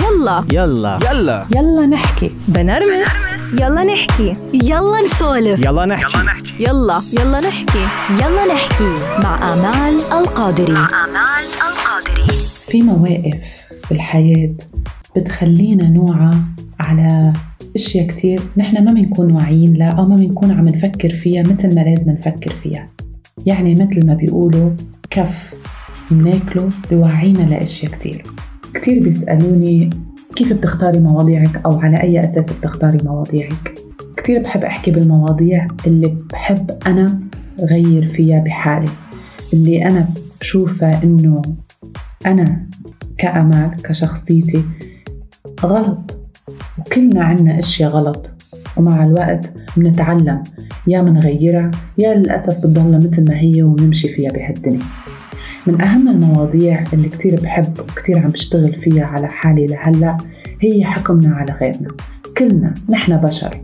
يلا. يلا. يلا. يلا نحكي. بنرمس. يلا نحكي. يلا نسولف. يلا نحكي. يلا يلا. نحكي. يلا نحكي. مع آمال القادري. مع آمال القادري. في مواقف بالحياة بتخلينا نوعى على أشياء كتير نحن ما بنكون واعيين لها أو ما بنكون عم نفكر فيها مثل ما لازم نفكر فيها. يعني مثل ما بيقولوا كف بناكله بوعينا لأشياء كتير. كتير بيسألوني كيف بتختاري مواضيعك أو على أي أساس بتختاري مواضيعك. كتير بحب أحكي بالمواضيع اللي بحب أنا غير فيها بحالي. اللي أنا بشوفها إنه أنا كأمال كشخصيتي غلط. وكلنا عنا أشياء غلط. ومع الوقت بنتعلم. يا منغيرها يا للأسف بتضلها مثل ما هي ونمشي فيها بهالدنيا. من أهم المواضيع اللي كتير بحب وكتير عم بشتغل فيها على حالي لهلأ هي حكمنا على غيرنا. كلنا نحن بشر.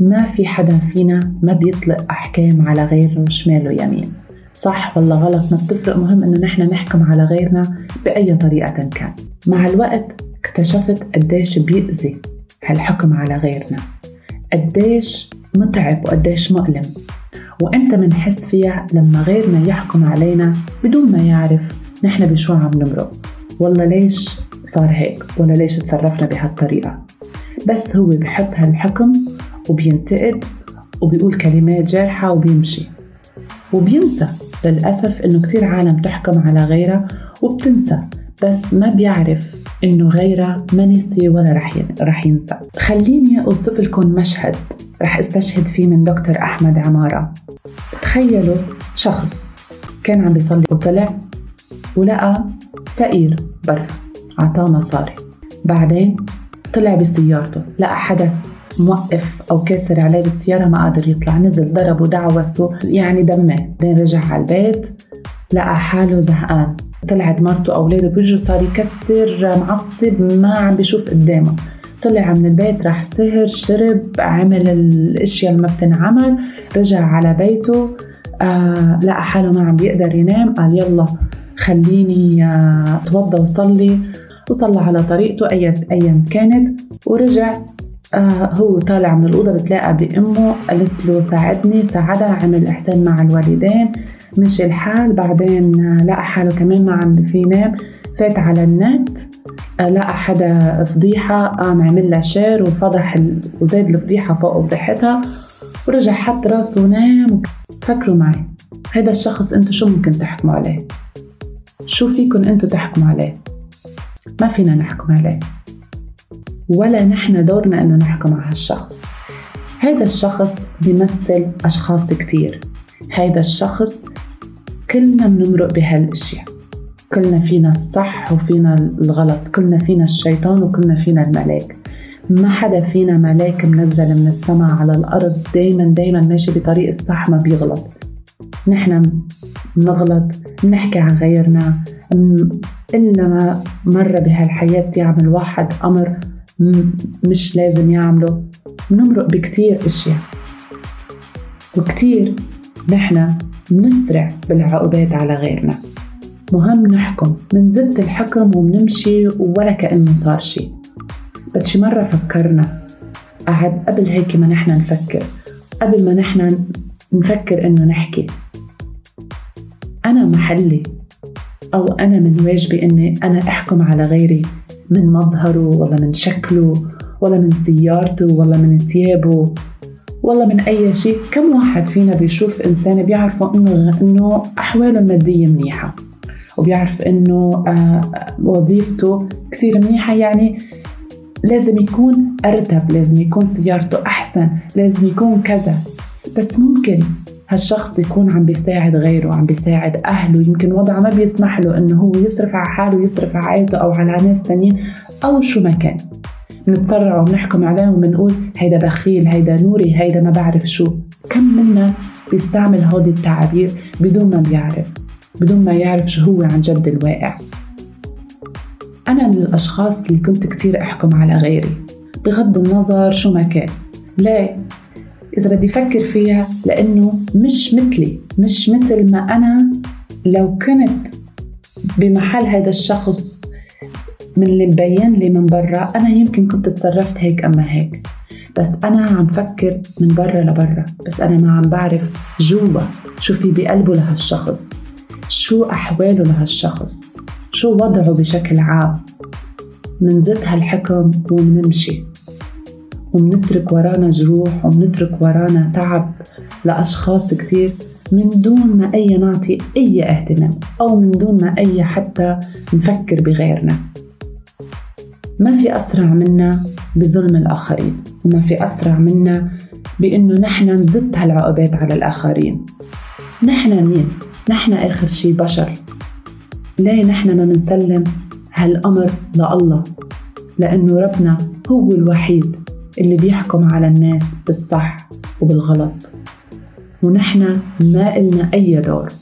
ما في حدا فينا ما بيطلق أحكام على غيره شمال ويمين. صح ولا غلط؟ ما بتفرق. مهم إنه نحن نحكم على غيرنا بأي طريقة كان. مع الوقت اكتشفت قديش بيأذي هالحكم على غيرنا. قديش متعب وقديش مؤلم. وإمتى منحس فيها لما غيرنا يحكم علينا بدون ما يعرف نحن بشو عم نمرق. والله ليش صار هيك؟ ولا ليش تصرفنا بهالطريقة؟ بس هو بحط هالحكم وبينتقد وبيقول كلمات جارحة وبيمشي. وبينسى للأسف إنه كتير عالم تحكم على غيرها وبتنسى بس ما بيعرف إنه غيرها ما نسي ولا رح ينسى. خليني أوصف لكم مشهد. رح استشهد فيه من دكتور أحمد عمارة. تخيلوا شخص كان عم بيصلي وطلع ولقى فقير برا عطاه مصاري بعدين طلع بسيارته لقى حدا موقف أو كاسر عليه بالسيارة ما قادر يطلع نزل ضربه دعوسه يعني دمه. بعدين رجع على البيت لقى حاله زهقان. طلعت مرته واولاده بيجوا صار يكسر معصب ما عم بيشوف قدامه. طلع من البيت راح سهر شرب عمل الأشياء اللي ما بتنعمل رجع على بيته. آه لقى حاله ما عم بيقدر ينام قال يلا خليني آه أتوضى وصلي. وصلى على طريقته ايا ايا كانت. ورجع آه هو طالع من الأوضة بتلاقى بأمه قالت له ساعدني ساعدها عمل إحسان مع الوالدين مشي الحال. بعدين آه لقى حاله كمان ما عم في ينام فات على النت. آه لقى حدا فضيحة قام عمل لها شير وفضح وزاد الفضيحة فوق فضيحتها ورجع حط راسه ونام فكروا معي. هذا الشخص أنتو شو ممكن تحكموا عليه؟ شو فيكن أنتو تحكموا عليه؟ ما فينا نحكم عليه. ولا نحن دورنا إنه نحكم على هالشخص. هذا الشخص بيمثل أشخاص كتير. هذا الشخص كلنا بنمرق بهالأشياء. كلنا فينا الصح وفينا الغلط كلنا فينا الشيطان وكلنا فينا الملاك. ما حدا فينا ملاك منزل من السماء على الأرض دايما دايما ماشي بطريق الصح ما بيغلط. نحن بنغلط بنحكي عن غيرنا. إلا ما مرة بهالحياة يعمل واحد أمر مش لازم يعمله. بنمرق بكتير أشياء. وكتير نحن بنسرع بالعقوبات على غيرنا. مهم نحكم. منزد الحكم وبنمشي ولا كأنه صار شي. بس شي مرة فكرنا. قعد قبل هيك ما نحن نفكر. قبل ما نحن نفكر إنه نحكي. أنا محلي. أو أنا من واجبي إني أنا أحكم على غيري. من مظهره ولا من شكله ولا من سيارته ولا من ثيابه ولا من أي شيء. كم واحد فينا بيشوف إنسان بيعرفوا إنه إنه أحواله المادية منيحة؟ وبيعرف إنه آه وظيفته كثير منيحة. يعني لازم يكون أرتب لازم يكون سيارته أحسن لازم يكون كذا. بس ممكن هالشخص يكون عم بيساعد غيره عم بيساعد أهله. يمكن وضعه ما بيسمح له إنه هو يصرف على حاله ويصرف على عائلته أو على ناس تانيين أو شو ما كان. بنتسرع وبنحكم عليه وبنقول هيدا بخيل هيدا نوري هيدا ما بعرف شو. كم منا بيستعمل هودي التعابير بدون ما بيعرف. بدون ما يعرف شو هو عن جد الواقع. أنا من الأشخاص اللي كنت كتير أحكم على غيري بغض النظر شو ما كان. ليه؟ إذا بدي أفكر فيها لأنه مش مثلي مش مثل ما أنا. لو كنت بمحل هذا الشخص من اللي مبين لي من برا أنا يمكن كنت تصرفت هيك أما هيك. بس أنا عم فكر من برا لبرا بس أنا ما عم بعرف جوا شو في بقلبه لهالشخص. شو أحواله لهالشخص شو وضعه بشكل عام؟ منزت هالحكم ومنمشي. ومنترك ورانا جروح ومنترك ورانا تعب لأشخاص كتير من دون ما أي نعطي أي اهتمام أو من دون ما أي حتى نفكر بغيرنا. ما في أسرع منا بظلم الآخرين وما في أسرع منا بإنه نحن نزت هالعقوبات على الآخرين. نحن مين؟ نحن آخر شي بشر. ليه نحن ما منسلم هالأمر لله لأنه ربنا هو الوحيد اللي بيحكم على الناس بالصح وبالغلط. ونحن ما إلنا أي دور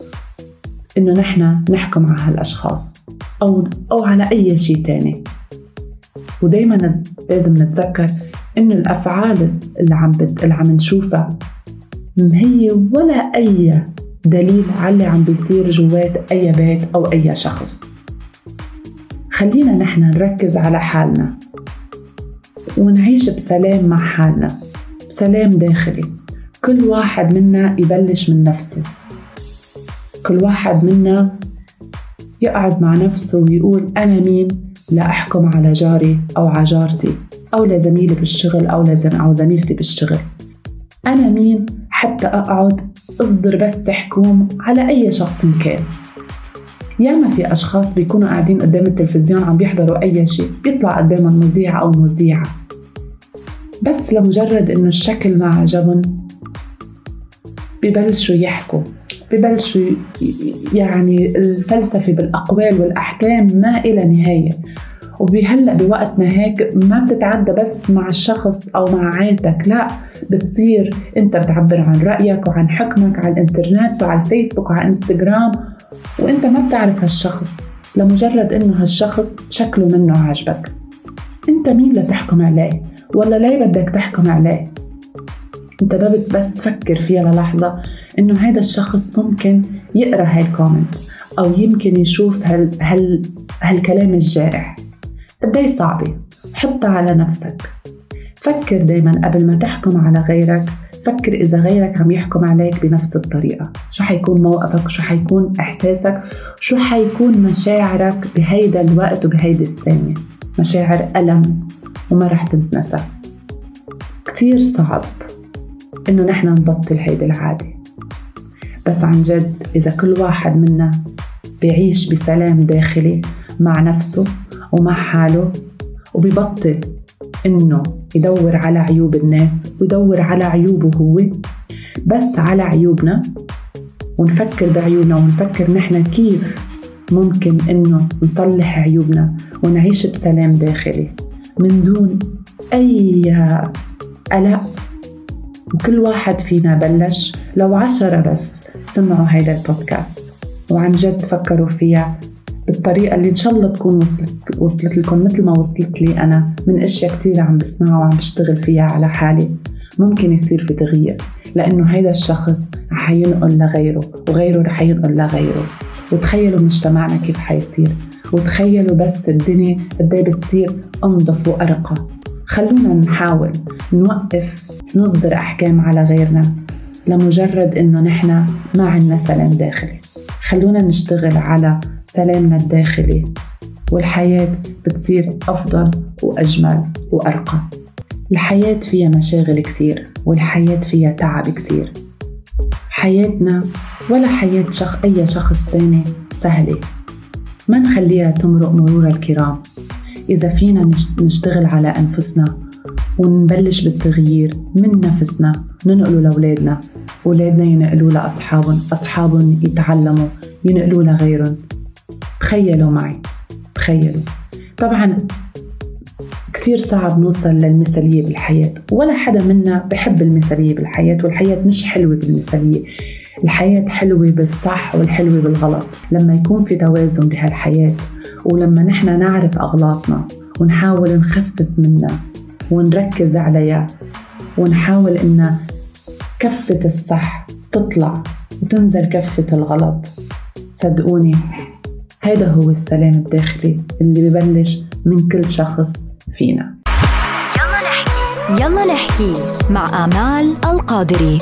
إنه نحن نحكم على هالأشخاص أو أو على أي شيء تاني. ودايما لازم نتذكر إنه الأفعال اللي عم. اللي عم نشوفها هي ولا أي دليل على اللي عم بيصير جوات أي بيت أو أي شخص. خلينا نحن نركز على حالنا. ونعيش بسلام مع حالنا. بسلام داخلي. كل واحد منا يبلش من نفسه. كل واحد منا يقعد مع نفسه ويقول أنا مين لا أحكم على جاري أو على جارتي أو لزميلي بالشغل أو لزم أو زميلتي بالشغل. أنا مين حتى أقعد أصدر بس حكوم على أي شخص كان ياما في أشخاص بيكونوا قاعدين قدام التلفزيون عم بيحضروا أي شيء بيطلع قدامهم مذيع أو مذيعة. بس لمجرد إنه الشكل ما عجبهم ببلشوا يحكوا. ببلشوا يعني الفلسفة بالأقوال والأحكام ما إلى نهاية. وبهلا بوقتنا هيك ما بتتعدى بس مع الشخص أو مع عائلتك لا بتصير أنت بتعبر عن رأيك وعن حكمك على الإنترنت وعلى الفيسبوك وعلى إنستغرام وأنت ما بتعرف هالشخص لمجرد إنه هالشخص شكله منه عاجبك. أنت مين لتحكم عليه؟ ولا ليه بدك تحكم عليه؟ أنت بس فكر فيها للحظة إنه هذا الشخص ممكن يقرأ هاي الكومنت أو يمكن يشوف هال هال هالكلام الجارح قدي صعبة؟ حطها على نفسك. فكر دايما قبل ما تحكم على غيرك فكر إذا غيرك عم يحكم عليك بنفس الطريقة. شو حيكون موقفك؟ شو حيكون إحساسك؟ شو حيكون مشاعرك بهيدا الوقت وبهيدي الثانية؟ مشاعر ألم وما رح تنتنسى كتير صعب إنه نحن نبطل هيدي العادة. بس عن جد إذا كل واحد منا بيعيش بسلام داخلي مع نفسه ومع حاله وبيبطل إنه يدور على عيوب الناس ويدور على عيوبه هو بس على عيوبنا ونفكر بعيوبنا ونفكر نحن كيف ممكن إنه نصلح عيوبنا ونعيش بسلام داخلي من دون أي قلق. وكل واحد فينا بلش لو عشرة بس سمعوا هيدا البودكاست وعن جد فكروا فيها بالطريقة اللي إن شاء الله تكون وصلت وصلت لكم مثل ما وصلت لي أنا من أشياء كثيرة عم بسمعها وعم بشتغل فيها على حالي. ممكن يصير في تغيير لأنه هيدا الشخص رح ينقل لغيره وغيره رح ينقل لغيره. وتخيلوا مجتمعنا كيف حيصير. وتخيلوا بس الدنيا قد إيه بتصير أنظف وأرقى. خلونا نحاول نوقف نصدر أحكام على غيرنا لمجرد إنه نحن ما عنا سلام داخلي. خلونا نشتغل على سلامنا الداخلي والحياة بتصير أفضل وأجمل وأرقى. الحياة فيها مشاغل كثير والحياة فيها تعب كثير. حياتنا ولا حياة شخ أي شخص تاني سهلة. ما نخليها تمرق مرور الكرام. إذا فينا نشتغل على أنفسنا ونبلش بالتغيير من نفسنا ننقله لأولادنا. أولادنا ينقلوا لأصحابهم أصحابهم يتعلموا ينقلوا لغيرهم. تخيلوا معي تخيلوا. طبعا كتير صعب نوصل للمثالية بالحياة ولا حدا منا بحب المثالية بالحياة والحياة مش حلوة بالمثالية. الحياة حلوة بالصح والحلوة بالغلط. لما يكون في توازن بهالحياة ولما نحن نعرف أغلاطنا ونحاول نخفف منها ونركز عليها ونحاول إن كفة الصح تطلع وتنزل كفة الغلط. صدقوني هيدا هو السلام الداخلي اللي ببلش من كل شخص فينا. يلا نحكي. يلا نحكي مع آمال القادري.